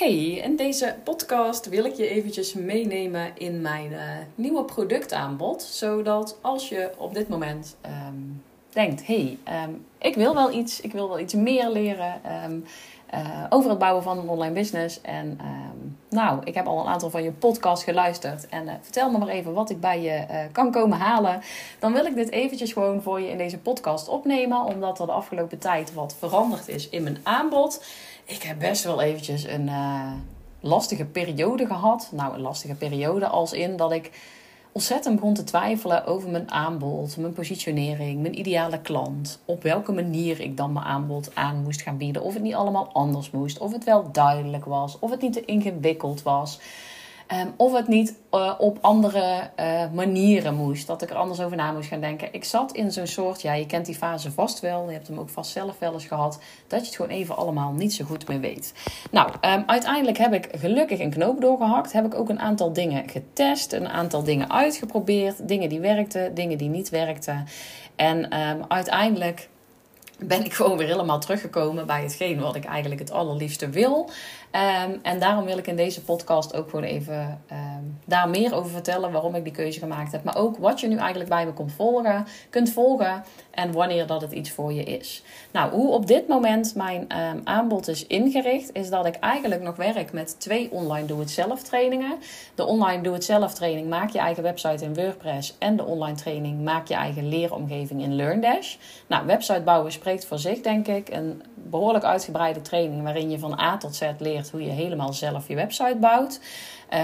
Hey, in deze podcast wil ik je eventjes meenemen in mijn uh, nieuwe productaanbod. Zodat als je op dit moment um, denkt, hey, um, ik wil wel iets, ik wil wel iets meer leren um, uh, over het bouwen van een online business. En nou, ik heb al een aantal van je podcasts geluisterd. En uh, vertel me maar even wat ik bij je kan komen halen. Dan wil ik dit eventjes gewoon voor je in deze podcast opnemen. Omdat er de afgelopen tijd wat veranderd is in mijn aanbod. Ik heb best wel eventjes een uh, lastige periode gehad. Nou, een lastige periode als in dat ik ontzettend begon te twijfelen over mijn aanbod, mijn positionering, mijn ideale klant. Op welke manier ik dan mijn aanbod aan moest gaan bieden. Of het niet allemaal anders moest. Of het wel duidelijk was. Of het niet te ingewikkeld was. Um, of het niet uh, op andere uh, manieren moest. Dat ik er anders over na moest gaan denken. Ik zat in zo'n soort, ja, je kent die fase vast wel. Je hebt hem ook vast zelf wel eens gehad. Dat je het gewoon even allemaal niet zo goed meer weet. Nou, um, uiteindelijk heb ik gelukkig een knoop doorgehakt. Heb ik ook een aantal dingen getest. Een aantal dingen uitgeprobeerd. Dingen die werkten, dingen die niet werkten. En um, uiteindelijk ben ik gewoon weer helemaal teruggekomen bij hetgeen wat ik eigenlijk het allerliefste wil. Um, en daarom wil ik in deze podcast ook gewoon even um, daar meer over vertellen waarom ik die keuze gemaakt heb. Maar ook wat je nu eigenlijk bij me volgen, kunt volgen en wanneer dat het iets voor je is. Nou, hoe op dit moment mijn um, aanbod is ingericht, is dat ik eigenlijk nog werk met twee online doe-het-zelf trainingen. De online doe-het-zelf training maak je eigen website in WordPress en de online training maak je eigen leeromgeving in LearnDash. Nou, website bouwen spreekt voor zich, denk ik. Een behoorlijk uitgebreide training waarin je van A tot Z leert hoe je helemaal zelf je website bouwt.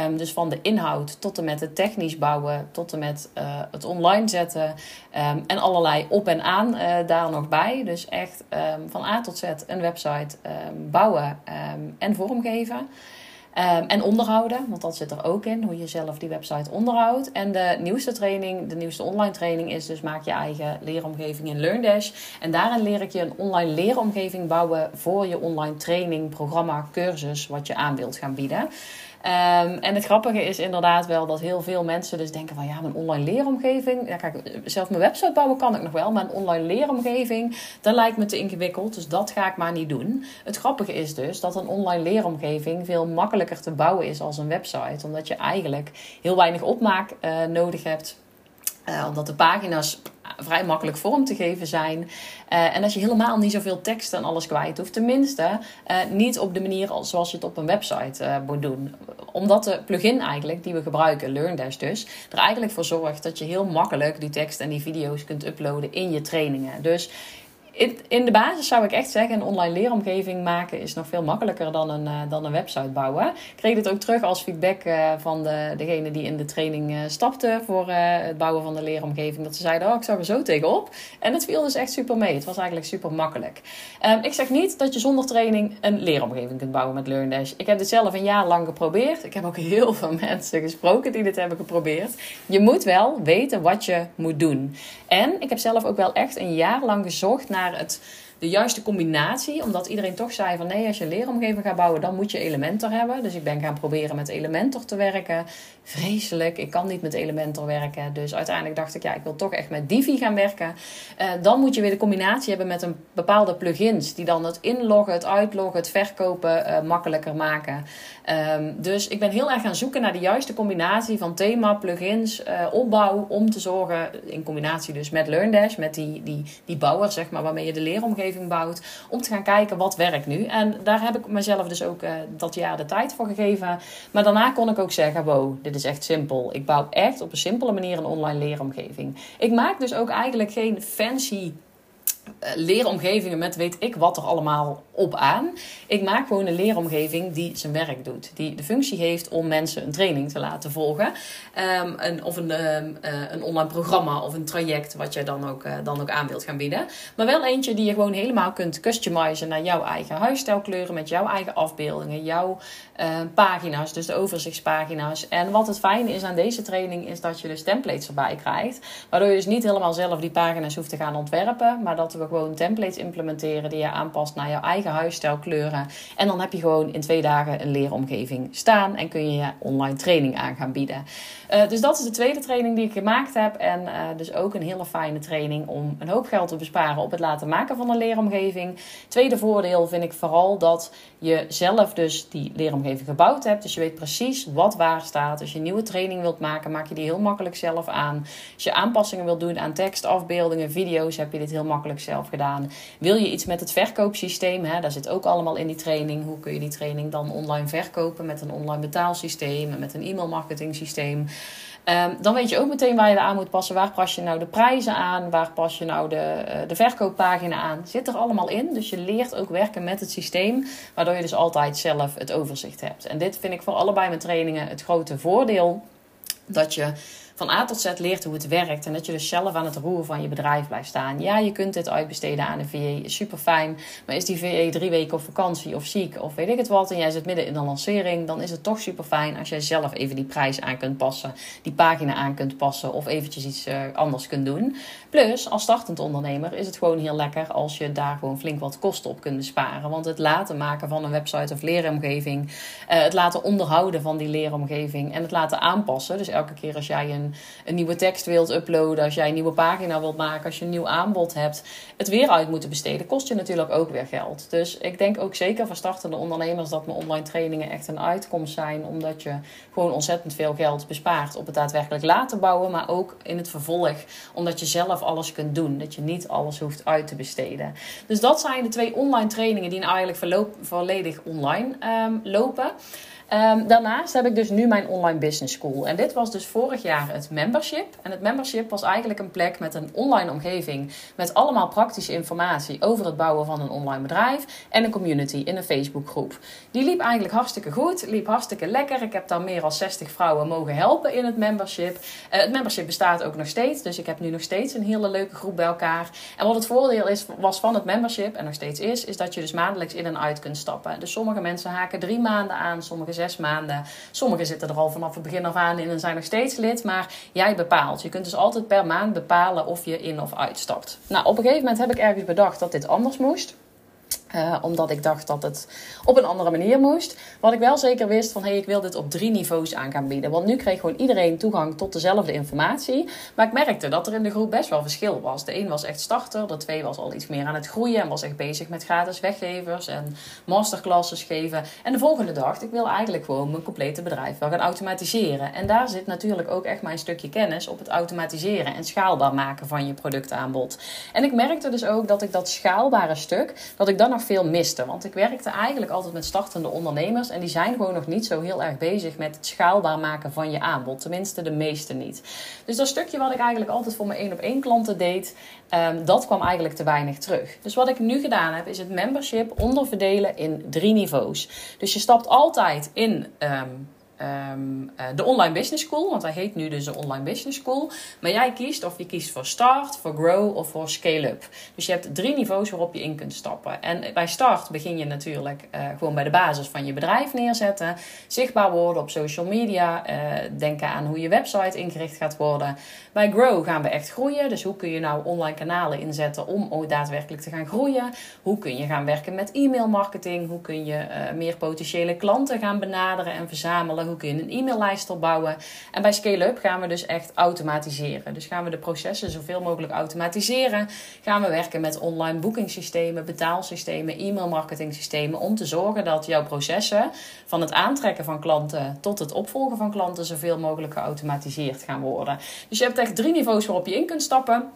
Um, dus van de inhoud tot en met het technisch bouwen, tot en met uh, het online zetten um, en allerlei op en aan uh, daar nog bij. Dus echt um, van A tot Z een website bouwen en vormgeven. Um, en onderhouden, want dat zit er ook in, hoe je zelf die website onderhoudt. En de nieuwste training, de nieuwste online training is dus maak je eigen leeromgeving in LearnDash. En daarin leer ik je een online leeromgeving bouwen voor je online training, programma, cursus wat je aan wilt gaan bieden. Um, en het grappige is inderdaad wel dat heel veel mensen dus denken van ja, mijn online leeromgeving. Ja, kijk, zelf mijn website bouwen kan ik nog wel, maar een online leeromgeving, dat lijkt me te ingewikkeld. Dus dat ga ik maar niet doen. Het grappige is dus dat een online leeromgeving veel makkelijker te bouwen is als een website. Omdat je eigenlijk heel weinig opmaak uh, nodig hebt. Uh, omdat de pagina's vrij makkelijk vorm te geven zijn. Uh, en als je helemaal niet zoveel tekst en alles kwijt hoeft. Tenminste, uh, niet op de manier zoals je het op een website moet doen. Omdat de plugin eigenlijk die we gebruiken, LearnDash dus, er eigenlijk voor zorgt dat je heel makkelijk die tekst en die video's kunt uploaden in je trainingen. Dus in, de basis zou ik echt zeggen, een online leeromgeving maken is nog veel makkelijker dan een, uh, dan een website bouwen. Ik kreeg dit ook terug als feedback uh, van de, degene die in de training uh, stapte voor het bouwen van de leeromgeving. Dat ze zeiden, oh ik zag er zo tegenop. En het viel dus echt super mee. Het was eigenlijk super makkelijk. Um, ik zeg niet dat je zonder training een leeromgeving kunt bouwen met LearnDash. Ik heb dit zelf een jaar lang geprobeerd. Ik heb ook heel veel mensen gesproken die dit hebben geprobeerd. Je moet wel weten wat je moet doen. En ik heb zelf ook wel echt een jaar lang gezocht naar het, de juiste combinatie. Omdat iedereen toch zei van nee, als je een leeromgeving gaat bouwen, dan moet je Elementor hebben. Dus ik ben gaan proberen met Elementor te werken. Vreselijk, ik kan niet met Elementor werken. Dus uiteindelijk dacht ik, ja, ik wil toch echt met Divi gaan werken. Uh, dan moet je weer de combinatie hebben met een bepaalde plugins. Die dan het inloggen, het uitloggen, het verkopen uh, makkelijker maken. Um, dus ik ben heel erg gaan zoeken naar de juiste combinatie van thema, plugins, uh, opbouw. Om te zorgen, in combinatie dus met LearnDash, met die, die, die bouwer zeg maar, waarmee je de leeromgeving bouwt. Om te gaan kijken wat werkt nu. En daar heb ik mezelf dus ook uh, dat jaar de tijd voor gegeven. Maar daarna kon ik ook zeggen, wow, dit is echt simpel. Ik bouw echt op een simpele manier een online leeromgeving. Ik maak dus ook eigenlijk geen fancy eh, leeromgevingen met weet ik wat er allemaal op aan. Ik maak gewoon een leeromgeving die zijn werk doet. Die de functie heeft om mensen een training te laten volgen. Um, een, of een, um, uh, een online programma of een traject wat je dan ook, uh, dan ook aan wilt gaan bieden. Maar wel eentje die je gewoon helemaal kunt customizen naar jouw eigen huisstijlkleuren. Met jouw eigen afbeeldingen, jouw pagina's, dus de overzichtspagina's. En wat het fijne is aan deze training is dat je dus templates erbij krijgt. Waardoor je dus niet helemaal zelf die pagina's hoeft te gaan ontwerpen. Maar dat we gewoon templates implementeren die je aanpast naar jouw eigen huisstijl, kleuren. En dan heb je gewoon in twee dagen een leeromgeving staan en kun je je online training aan gaan bieden. Uh, dus dat is de tweede training die ik gemaakt heb. En uh, dus ook een hele fijne training om een hoop geld te besparen op het laten maken van een leeromgeving. Tweede voordeel vind ik vooral dat je zelf dus die leeromgeving gebouwd hebt. Dus je weet precies wat waar staat. Als je een nieuwe training wilt maken, maak je die heel makkelijk zelf aan. Als je aanpassingen wilt doen aan tekst, afbeeldingen, video's, heb je dit heel makkelijk zelf gedaan. Wil je iets met het verkoopsysteem? Hè, daar zit ook allemaal in die training. Hoe kun je die training dan online verkopen met een online betaalsysteem en met een e-mail marketing systeem? Um, dan weet je ook meteen waar je aan moet passen. Waar pas je nou de prijzen aan? Waar pas je nou de, uh, de verkooppagina aan? Zit er allemaal in. Dus je leert ook werken met het systeem. Waardoor je dus altijd zelf het overzicht hebt. En dit vind ik voor allebei mijn trainingen het grote voordeel. Dat je van A tot Z leert hoe het werkt. En dat je dus zelf aan het roer van je bedrijf blijft staan. Ja, je kunt dit uitbesteden aan een VA, super fijn. Maar is die VA drie weken op vakantie of ziek of weet ik het wat. En jij zit midden in een lancering. Dan is het toch super fijn als jij zelf even die prijs aan kunt passen. Die pagina aan kunt passen. Of eventjes iets uh, anders kunt doen. Plus, als startend ondernemer is het gewoon heel lekker als je daar gewoon flink wat kosten op kunt besparen. Want het laten maken van een website of leeromgeving. Uh, het laten onderhouden van die leeromgeving. En het laten aanpassen. Dus elke keer als jij een een, nieuwe tekst wilt uploaden, als jij een nieuwe pagina wilt maken, als je een nieuw aanbod hebt, het weer uit moeten besteden, kost je natuurlijk ook weer geld. Dus ik denk ook zeker voor startende ondernemers dat mijn online trainingen echt een uitkomst zijn, omdat je gewoon ontzettend veel geld bespaart op het daadwerkelijk laten bouwen, maar ook in het vervolg, omdat je zelf alles kunt doen, dat je niet alles hoeft uit te besteden. Dus dat zijn de twee online trainingen die eigenlijk volledig online um, lopen. Um, daarnaast heb ik dus nu mijn online business school. En dit was dus vorig jaar het membership. En het membership was eigenlijk een plek met een online omgeving. Met allemaal praktische informatie over het bouwen van een online bedrijf. En een community in een Facebookgroep. Die liep eigenlijk hartstikke goed. Liep hartstikke lekker. Ik heb daar meer dan 60 vrouwen mogen helpen in het membership. Uh, het membership bestaat ook nog steeds. Dus ik heb nu nog steeds een hele leuke groep bij elkaar. En wat het voordeel is, was van het membership, en nog steeds is, is dat je dus maandelijks in en uit kunt stappen. Dus sommige mensen haken drie maanden aan, sommige zes maanden. Sommigen zitten er al vanaf het begin af aan in en zijn nog steeds lid. Maar jij bepaalt. Je kunt dus altijd per maand bepalen of je in of uitstapt. Nou, op een gegeven moment heb ik ergens bedacht dat dit anders moest. Uh, omdat ik dacht dat het op een andere manier moest. Wat ik wel zeker wist van hé, hey, ik wil dit op drie niveaus aan gaan bieden. Want nu kreeg gewoon iedereen toegang tot dezelfde informatie. Maar ik merkte dat er in de groep best wel verschil was. De een was echt starter, de twee was al iets meer aan het groeien en was echt bezig met gratis weggevers en masterclasses geven. En de volgende dacht, ik wil eigenlijk gewoon mijn complete bedrijf wel gaan automatiseren. En daar zit natuurlijk ook echt mijn stukje kennis op het automatiseren en schaalbaar maken van je productaanbod. En ik merkte dus ook dat ik dat schaalbare stuk, dat ik dan veel miste. Want ik werkte eigenlijk altijd met startende ondernemers. En die zijn gewoon nog niet zo heel erg bezig met het schaalbaar maken van je aanbod. Tenminste, de meeste niet. Dus dat stukje wat ik eigenlijk altijd voor mijn één op één klanten deed, um, dat kwam eigenlijk te weinig terug. Dus wat ik nu gedaan heb, is het membership onderverdelen in drie niveaus. Dus je stapt altijd in. Um, Um, de Online Business School, want hij heet nu dus de Online Business School. Maar jij kiest of je kiest voor Start, voor Grow of voor Scale Up. Dus je hebt drie niveaus waarop je in kunt stappen. En bij Start begin je natuurlijk uh, gewoon bij de basis van je bedrijf neerzetten. Zichtbaar worden op social media. Uh, denken aan hoe je website ingericht gaat worden. Bij Grow gaan we echt groeien. Dus hoe kun je nou online kanalen inzetten om ook daadwerkelijk te gaan groeien? Hoe kun je gaan werken met e-mail marketing? Hoe kun je meer potentiële klanten gaan benaderen en verzamelen? Hoe kun je een e-maillijst opbouwen. En bij Scale-up gaan we dus echt automatiseren. Dus gaan we de processen zoveel mogelijk automatiseren. Gaan we werken met online boekingssystemen, betaalsystemen, e-mailmarketing systemen. Om te zorgen dat jouw processen van het aantrekken van klanten tot het opvolgen van klanten zoveel mogelijk geautomatiseerd gaan worden. Dus je hebt echt drie niveaus waarop je in kunt stappen.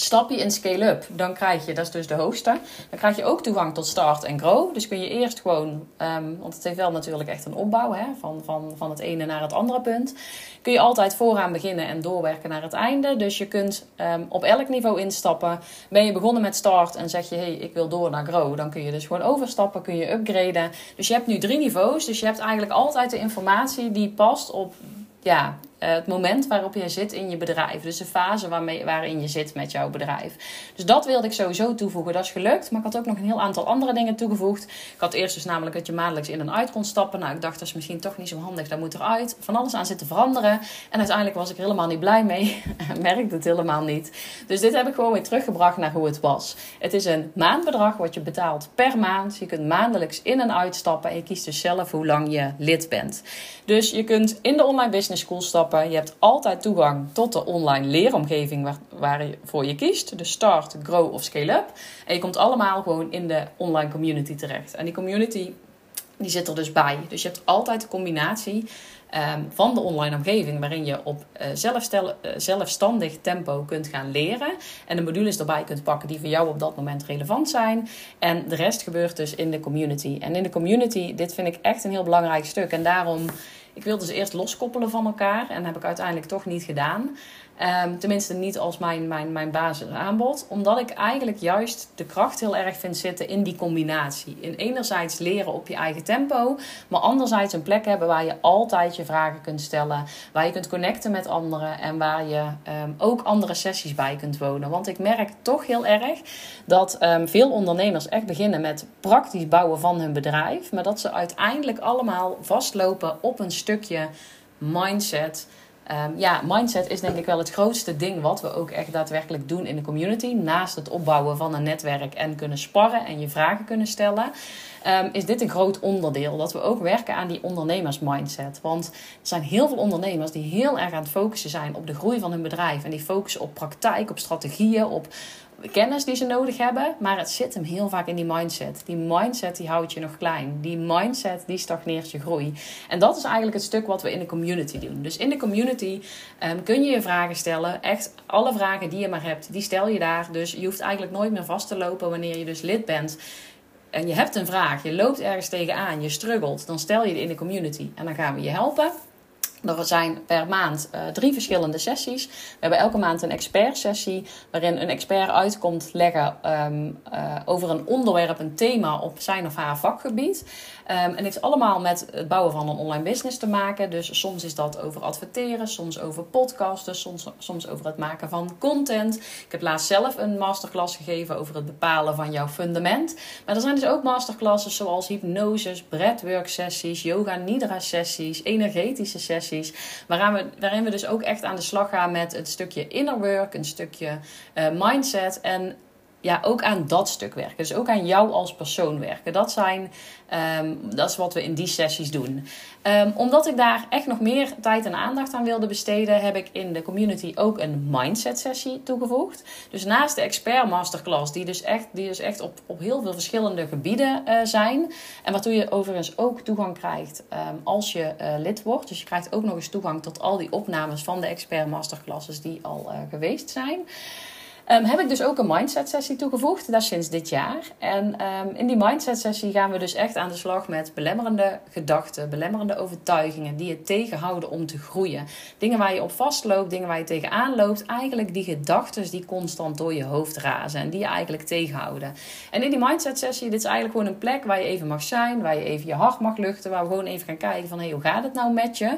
Stap je in scale-up, dan krijg je, dat is dus de hoogste, dan krijg je ook toegang tot start en grow. Dus kun je eerst gewoon, um, want het heeft wel natuurlijk echt een opbouw, hè, van, van, van het ene naar het andere punt. Kun je altijd vooraan beginnen en doorwerken naar het einde. Dus je kunt um, op elk niveau instappen. Ben je begonnen met start en zeg je, hé, hey, ik wil door naar grow. Dan kun je dus gewoon overstappen, kun je upgraden. Dus je hebt nu drie niveaus, dus je hebt eigenlijk altijd de informatie die past op ja, uh, het moment waarop je zit in je bedrijf. Dus de fase waarmee, waarin je zit met jouw bedrijf. Dus dat wilde ik sowieso toevoegen. Dat is gelukt. Maar ik had ook nog een heel aantal andere dingen toegevoegd. Ik had eerst dus namelijk dat je maandelijks in en uit kon stappen. Nou, ik dacht dat is misschien toch niet zo handig. Dat moet eruit. Van alles aan zitten veranderen. En uiteindelijk was ik er helemaal niet blij mee. merkte het helemaal niet. Dus dit heb ik gewoon weer teruggebracht naar hoe het was. Het is een maandbedrag wat je betaalt per maand. Je kunt maandelijks in en uitstappen en je kiest dus zelf hoe lang je lid bent. Dus je kunt in de online business school stappen. Je hebt altijd toegang tot de online leeromgeving waar, waar je voor je kiest. Dus start, grow of scale up. En je komt allemaal gewoon in de online community terecht. En die community die zit er dus bij. Dus je hebt altijd de combinatie um, van de online omgeving waarin je op zelfstel, uh, zelfstandig tempo kunt gaan leren. En de modules erbij kunt pakken die voor jou op dat moment relevant zijn. En de rest gebeurt dus in de community. En in de community, dit vind ik echt een heel belangrijk stuk. En daarom, ik wilde ze eerst loskoppelen van elkaar. En dat heb ik uiteindelijk toch niet gedaan. Um, tenminste, niet als mijn, mijn, mijn basisaanbod. Omdat ik eigenlijk juist de kracht heel erg vind zitten in die combinatie. In enerzijds leren op je eigen tempo. Maar anderzijds een plek hebben waar je altijd je vragen kunt stellen. Waar je kunt connecten met anderen. En waar je um, ook andere sessies bij kunt wonen. Want ik merk toch heel erg dat um, veel ondernemers echt beginnen met praktisch bouwen van hun bedrijf. Maar dat ze uiteindelijk allemaal vastlopen op een stukje mindset Um, ja, mindset is denk ik wel het grootste ding wat we ook echt daadwerkelijk doen in de community. Naast het opbouwen van een netwerk en kunnen sparren en je vragen kunnen stellen. Um, is dit een groot onderdeel. Dat we ook werken aan die ondernemersmindset. Want er zijn heel veel ondernemers die heel erg aan het focussen zijn op de groei van hun bedrijf. En die focussen op praktijk, op strategieën, op kennis die ze nodig hebben. Maar het zit hem heel vaak in die mindset. Die mindset die houdt je nog klein. Die mindset die stagneert je groei. En dat is eigenlijk het stuk wat we in de community doen. Dus in de community um, kun je je vragen stellen. Echt alle vragen die je maar hebt, die stel je daar. Dus je hoeft eigenlijk nooit meer vast te lopen wanneer je dus lid bent en je hebt een vraag, je loopt ergens tegenaan, je struggelt, dan stel je die in de community en dan gaan we je helpen. Er zijn per maand uh, drie verschillende sessies. We hebben elke maand een expertsessie waarin een expert uitkomt leggen um, uh, over een onderwerp, een thema op zijn of haar vakgebied. Um, en het heeft allemaal met het bouwen van een online business te maken. Dus soms is dat over adverteren, soms over podcasten, soms, soms over het maken van content. Ik heb laatst zelf een masterclass gegeven over het bepalen van jouw fundament. Maar er zijn dus ook masterclasses zoals hypnoses, breathwork sessies, yoga nidra sessies, energetische sessies. Waarin we, waarin we dus ook echt aan de slag gaan met het stukje inner work, een stukje uh, mindset en ja, ook aan dat stuk werken. Dus ook aan jou als persoon werken. Dat, zijn, um, dat is wat we in die sessies doen. Um, omdat ik daar echt nog meer tijd en aandacht aan wilde besteden, heb ik in de community ook een mindset sessie toegevoegd. Dus naast de expert masterclass, die dus echt, die dus echt op, op heel veel verschillende gebieden uh, zijn. En waartoe je overigens ook toegang krijgt um, als je uh, lid wordt. Dus je krijgt ook nog eens toegang tot al die opnames van de expert masterclasses die al uh, geweest zijn. Um, heb ik dus ook een mindset sessie toegevoegd. Is sinds dit jaar. En um, in die mindset sessie gaan we dus echt aan de slag met belemmerende gedachten, belemmerende overtuigingen die je tegenhouden om te groeien. Dingen waar je op vastloopt, dingen waar je tegenaan loopt. Eigenlijk die gedachten die constant door je hoofd razen en die je eigenlijk tegenhouden. En in die mindset sessie, dit is eigenlijk gewoon een plek waar je even mag zijn, waar je even je hart mag luchten, waar we gewoon even gaan kijken van hey, hoe gaat het nou met je?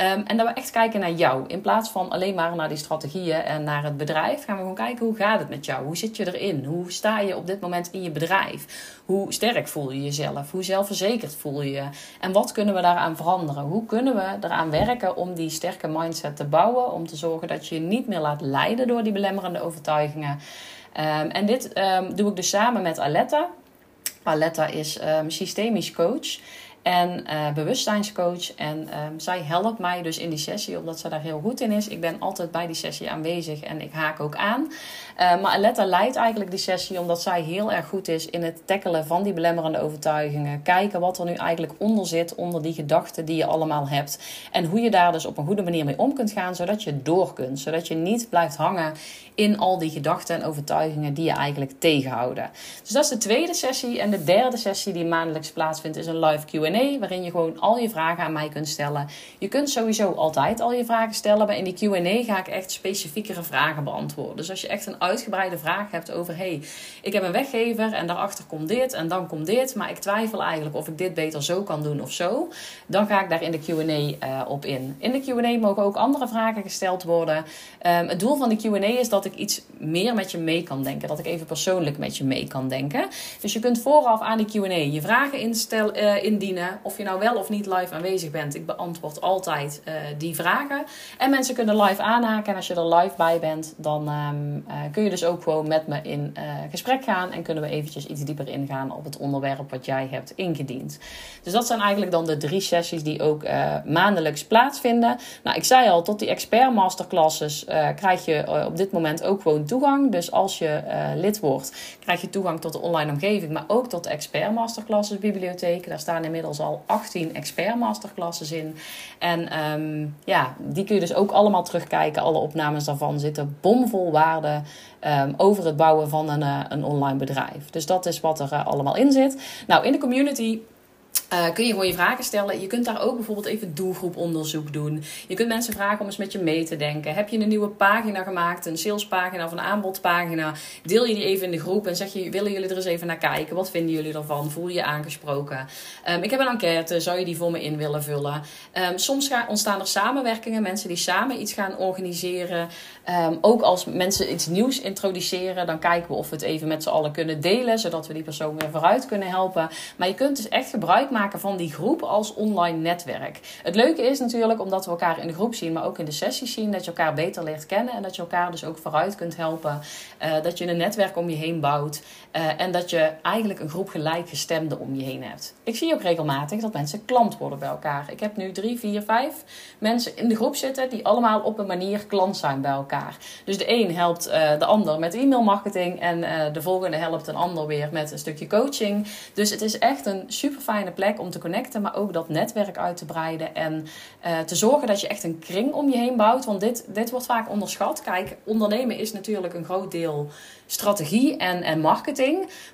Um, en dat we echt kijken naar jou. In plaats van alleen maar naar die strategieën en naar het bedrijf, gaan we gewoon kijken hoe gaat het met jou? Hoe zit je erin? Hoe sta je op dit moment in je bedrijf? Hoe sterk voel je jezelf? Hoe zelfverzekerd voel je je? En wat kunnen we daaraan veranderen? Hoe kunnen we eraan werken om die sterke mindset te bouwen? Om te zorgen dat je je niet meer laat leiden door die belemmerende overtuigingen. Um, en dit um, doe ik dus samen met Aletta. Aletta is systemisch coach en uh, bewustzijnscoach. En um, zij helpt mij dus in die sessie, omdat ze daar heel goed in is. Ik ben altijd bij die sessie aanwezig en ik haak ook aan. Uh, maar Aletta leidt eigenlijk die sessie omdat zij heel erg goed is in het tackelen van die belemmerende overtuigingen. Kijken wat er nu eigenlijk onder zit, onder die gedachten die je allemaal hebt. En hoe je daar dus op een goede manier mee om kunt gaan, zodat je door kunt. Zodat je niet blijft hangen in al die gedachten en overtuigingen die je eigenlijk tegenhouden. Dus dat is de tweede sessie. En de derde sessie die maandelijks plaatsvindt is een live Q&A, waarin je gewoon al je vragen aan mij kunt stellen. Je kunt sowieso altijd al je vragen stellen, maar in die Q&A ga ik echt specifiekere vragen beantwoorden. Dus als je echt een uitgebreide vraag hebt over, hey, ik heb een weggever en daarachter komt dit en dan komt dit, maar ik twijfel eigenlijk of ik dit beter zo kan doen of zo, dan ga ik daar in de Q&A uh, op in. In de Q&A mogen ook andere vragen gesteld worden. Um, het doel van de Q&A is dat ik iets meer met je mee kan denken. Dat ik even persoonlijk met je mee kan denken. Dus je kunt vooraf aan die QA je vragen instel, uh, indienen. Of je nou wel of niet live aanwezig bent. Ik beantwoord altijd uh, die vragen. En mensen kunnen live aanhaken. En als je er live bij bent, dan um, uh, kun je dus ook gewoon met me in uh, gesprek gaan. En kunnen we eventjes iets dieper ingaan op het onderwerp wat jij hebt ingediend. Dus dat zijn eigenlijk dan de drie sessies die ook maandelijks plaatsvinden. Nou, ik zei al, tot die expert masterclasses krijg je op dit moment ook gewoon toegang. Dus als je lid wordt, krijg je toegang tot de online omgeving. Maar ook tot de expert masterclasses bibliotheek. Daar staan inmiddels al 18 expert masterclasses in. En um, ja, die kun je dus ook allemaal terugkijken. Alle opnames daarvan zitten bomvol waarde um, over het bouwen van een, uh, een online bedrijf. Dus dat is wat er uh, allemaal in zit. Nou, in de community uh, kun je gewoon je vragen stellen. Je kunt daar ook bijvoorbeeld even doelgroeponderzoek doen. Je kunt mensen vragen om eens met je mee te denken. Heb je een nieuwe pagina gemaakt, een salespagina of een aanbodpagina? Deel je die even in de groep en zeg je: willen jullie er eens even naar kijken? Wat vinden jullie ervan? Voel je je aangesproken? Um, ik heb een enquête, zou je die voor me in willen vullen? Um, soms ontstaan er samenwerkingen, mensen die samen iets gaan organiseren. Um, ook als mensen iets nieuws introduceren, dan kijken we of we het even met z'n allen kunnen delen, zodat we die persoon weer vooruit kunnen helpen. Maar je kunt dus echt gebruik maken van die groep als online netwerk. Het leuke is natuurlijk, omdat we elkaar in de groep zien, maar ook in de sessies zien, dat je elkaar beter leert kennen en dat je elkaar dus ook vooruit kunt helpen. Uh, dat je een netwerk om je heen bouwt uh, en dat je eigenlijk een groep gelijkgestemden om je heen hebt. Ik zie ook regelmatig dat mensen klant worden bij elkaar. Ik heb nu drie, vier, vijf mensen in de groep zitten die allemaal op een manier klant zijn bij elkaar. Dus de een helpt uh, de ander met e-mailmarketing en de volgende helpt een ander weer met een stukje coaching. Dus het is echt een super fijne plek om te connecten, maar ook dat netwerk uit te breiden en te zorgen dat je echt een kring om je heen bouwt. Want dit, dit wordt vaak onderschat. Kijk, ondernemen is natuurlijk een groot deel strategie en, en marketing,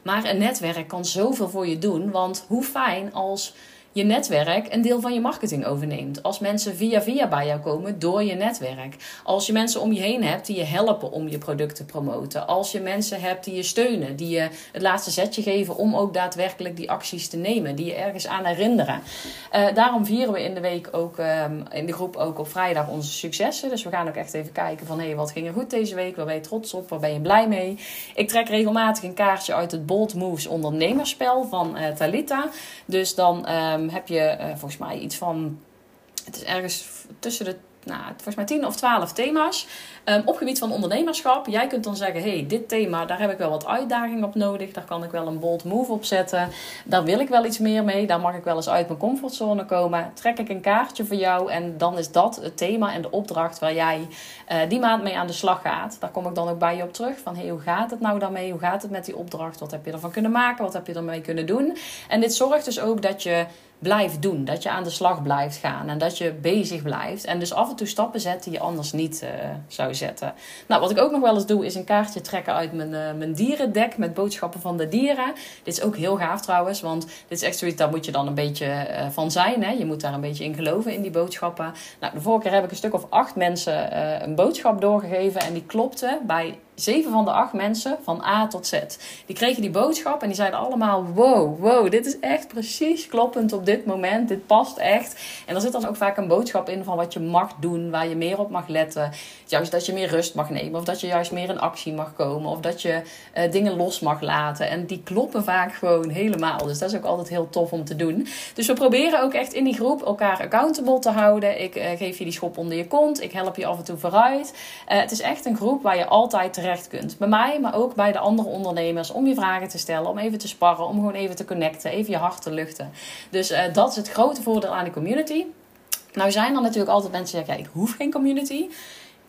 maar een netwerk kan zoveel voor je doen. Want hoe fijn als je netwerk een deel van je marketing overneemt. Als mensen via via bij jou komen door je netwerk. Als je mensen om je heen hebt die je helpen om je product te promoten. Als je mensen hebt die je steunen, die je het laatste zetje geven om ook daadwerkelijk die acties te nemen. Die je ergens aan herinneren. Uh, daarom vieren we in de week ook um, in de groep ook op vrijdag onze successen. Dus we gaan ook echt even kijken van hé, hey, wat ging er goed deze week? Waar ben je trots op? Waar ben je blij mee? Ik trek regelmatig een kaartje uit het Bold Moves ondernemerspel van uh, Talita. Dus dan um, um, heb je uh, volgens mij iets van. Het is ergens tussen de nou, volgens mij 10 of 12 thema's um, op gebied van ondernemerschap. Jij kunt dan zeggen: hey, dit thema, daar heb ik wel wat uitdaging op nodig. Daar kan ik wel een bold move op zetten. Daar wil ik wel iets meer mee. Daar mag ik wel eens uit mijn comfortzone komen. Trek ik een kaartje voor jou en dan is dat het thema en de opdracht waar jij uh, die maand mee aan de slag gaat. Daar kom ik dan ook bij je op terug. Van hey, hoe gaat het nou daarmee? Hoe gaat het met die opdracht? Wat heb je ervan kunnen maken? Wat heb je ermee kunnen doen? En dit zorgt dus ook dat je blijft doen. Dat je aan de slag blijft gaan en dat je bezig blijft. En dus af en toe stappen zet die je anders niet uh, zou zetten. Nou, wat ik ook nog wel eens doe, is een kaartje trekken uit mijn, uh, mijn dierendek met boodschappen van de dieren. Dit is ook heel gaaf trouwens, want dit is echt zoiets, daar moet je dan een beetje uh, van zijn. Hè? Je moet daar een beetje in geloven in die boodschappen. Nou, de vorige keer heb ik een stuk of acht mensen een boodschap doorgegeven en die klopte bij zeven van de acht mensen van A tot Z. Die kregen die boodschap en die zeiden allemaal: wow, wow, dit is echt precies kloppend op dit moment. Dit past echt. En er zit dan ook vaak een boodschap in van wat je mag doen, waar je meer op mag letten. Juist dat je meer rust mag nemen, of dat je juist meer in actie mag komen, of dat je uh, dingen los mag laten. En die kloppen vaak gewoon helemaal. Dus dat is ook altijd heel tof om te doen. Dus we proberen ook echt in die groep elkaar accountable te houden. Ik uh, geef je die schop onder je kont. Ik help je af en toe vooruit. Uh, het is echt een groep waar je altijd kunt. Bij mij, maar ook bij de andere ondernemers. Om je vragen te stellen, om even te sparren, om gewoon even te connecten, even je hart te luchten. Dus uh, dat is het grote voordeel aan de community. Nou zijn er natuurlijk altijd mensen die zeggen, ja, ik hoef geen community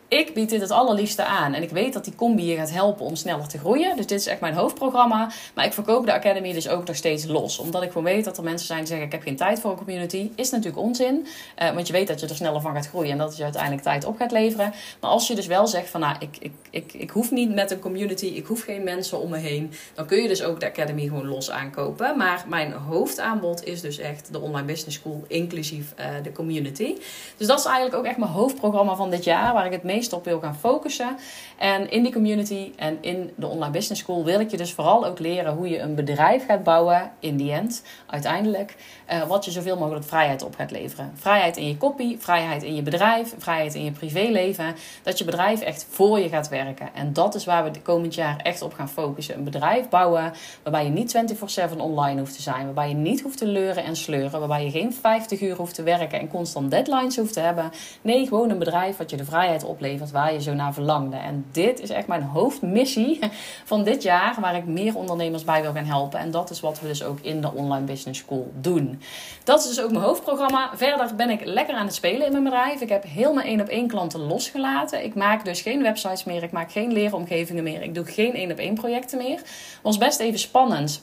ik bied dit het allerliefste aan. En ik weet dat die combi je gaat helpen om sneller te groeien. Dus dit is echt mijn hoofdprogramma. Maar ik verkoop de Academy dus ook nog steeds los. Omdat ik gewoon weet dat er mensen zijn die zeggen: Ik heb geen tijd voor een community. Is natuurlijk onzin. Uh, want je weet dat je er sneller van gaat groeien. En dat je uiteindelijk tijd op gaat leveren. Maar als je dus wel zegt: van nou, ik, ik, ik, ik hoef niet met een community. Ik hoef geen mensen om me heen. Dan kun je dus ook de Academy gewoon los aankopen. Maar mijn hoofdaanbod is dus echt de Online Business School. Inclusief uh, de community. Dus dat is eigenlijk ook echt mijn hoofdprogramma van dit jaar. Waar ik het meest op wil gaan focussen. En in die community en in de Online Business School wil ik je dus vooral ook leren hoe je een bedrijf gaat bouwen, in die end, uiteindelijk. Uh, wat je zoveel mogelijk vrijheid op gaat leveren. Vrijheid in je kopie, vrijheid in je bedrijf, vrijheid in je privéleven. Dat je bedrijf echt voor je gaat werken. En dat is waar we de komend jaar echt op gaan focussen. Een bedrijf bouwen waarbij je niet 24/7 online hoeft te zijn. Waarbij je niet hoeft te leuren en sleuren. Waarbij je geen 50 uur hoeft te werken en constant deadlines hoeft te hebben. Nee, gewoon een bedrijf wat je de vrijheid oplevert waar je zo naar verlangde. En dit is echt mijn hoofdmissie van dit jaar. Waar ik meer ondernemers bij wil gaan helpen. En dat is wat we dus ook in de Online Business School doen. Dat is dus ook mijn hoofdprogramma. Verder ben ik lekker aan het spelen in mijn bedrijf. Ik heb heel mijn één op één klanten losgelaten. Ik maak dus geen websites meer. Ik maak geen leeromgevingen meer. Ik doe geen één op één projecten meer. Was best even spannend.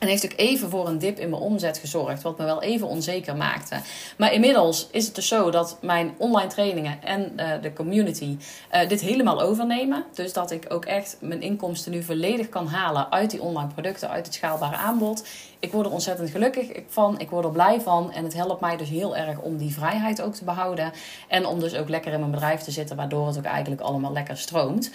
En heeft ook even voor een dip in mijn omzet gezorgd, wat me wel even onzeker maakte. Maar inmiddels is het dus zo dat mijn online trainingen en uh, de community uh, dit helemaal overnemen. Dus dat ik ook echt mijn inkomsten nu volledig kan halen uit die online producten, uit het schaalbare aanbod. Ik word er ontzettend gelukkig van, ik word er blij van. En het helpt mij dus heel erg om die vrijheid ook te behouden. En om dus ook lekker in mijn bedrijf te zitten, waardoor het ook eigenlijk allemaal lekker stroomt.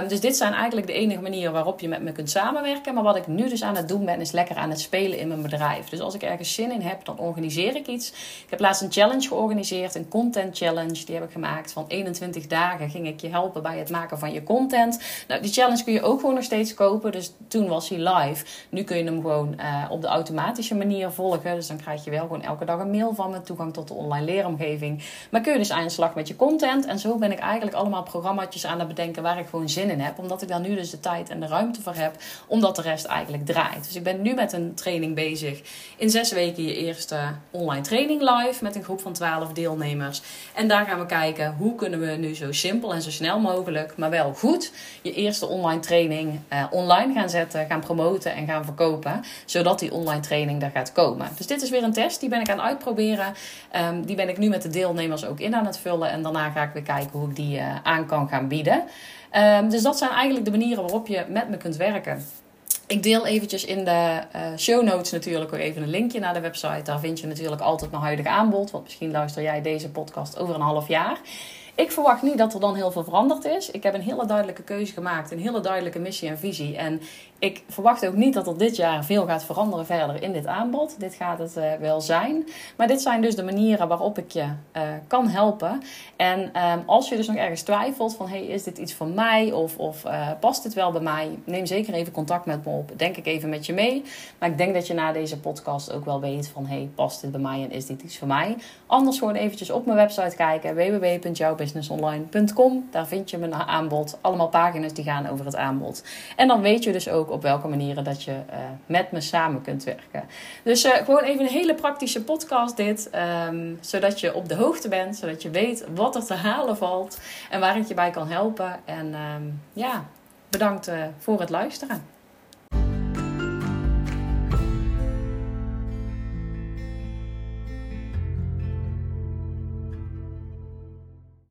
Um, dus dit zijn eigenlijk de enige manieren waarop je met me kunt samenwerken. Maar wat ik nu dus aan het doen ben, is lekker aan het spelen in mijn bedrijf. Dus als ik ergens zin in heb, dan organiseer ik iets. Ik heb laatst een challenge georganiseerd, een content challenge. Die heb ik gemaakt van 21 dagen. Ging ik je helpen bij het maken van je content. Nou, die challenge kun je ook gewoon nog steeds kopen. Dus toen was hij live. Nu kun je hem gewoon uh, op de automatische manier volgen. Dus dan krijg je wel gewoon elke dag een mail van me, toegang tot de online leeromgeving. Maar kun je dus aan de slag met je content. En zo ben ik eigenlijk allemaal programma's aan het bedenken waar ik gewoon zin in heb. Omdat ik daar nu dus de tijd en de ruimte voor heb, omdat de rest eigenlijk draait. Dus ik ben nu met een training bezig. In zes weken je eerste online training live met een groep van 12 deelnemers. En daar gaan we kijken hoe kunnen we nu zo simpel en zo snel mogelijk, maar wel goed, je eerste online training uh, online gaan zetten, gaan promoten en gaan verkopen. Zodat die online training daar gaat komen. Dus dit is weer een test, die ben ik aan het uitproberen. Um, die ben ik nu met de deelnemers ook in aan het vullen. En daarna ga ik weer kijken hoe ik die uh, aan kan gaan bieden. Um, dus dat zijn eigenlijk de manieren waarop je met me kunt werken. Ik deel eventjes in de uh, show notes natuurlijk ook even een linkje naar de website. Daar vind je natuurlijk altijd mijn huidige aanbod. Want misschien luister jij deze podcast over een half jaar. Ik verwacht niet dat er dan heel veel veranderd is. Ik heb een hele duidelijke keuze gemaakt, een hele duidelijke missie en visie. En ik verwacht ook niet dat er dit jaar veel gaat veranderen verder in dit aanbod. Dit gaat het uh, wel zijn. Maar dit zijn dus de manieren waarop ik je uh, kan helpen. En um, als je dus nog ergens twijfelt van... hey, is dit iets voor mij of, of uh, past dit wel bij mij? Neem zeker even contact met me op. Denk ik even met je mee. Maar ik denk dat je na deze podcast ook wel weet van... hey, past dit bij mij en is dit iets voor mij? Anders gewoon eventjes op mijn website kijken. www.jouwbusinessonline.com Daar vind je mijn aanbod. Allemaal pagina's die gaan over het aanbod. En dan weet je dus ook op welke manieren dat je uh, met me samen kunt werken. Dus uh, gewoon even een hele praktische podcast dit. Um, zodat je op de hoogte bent. Zodat je weet wat er te halen valt. En waar ik je bij kan helpen. En um, ja, bedankt uh, voor het luisteren.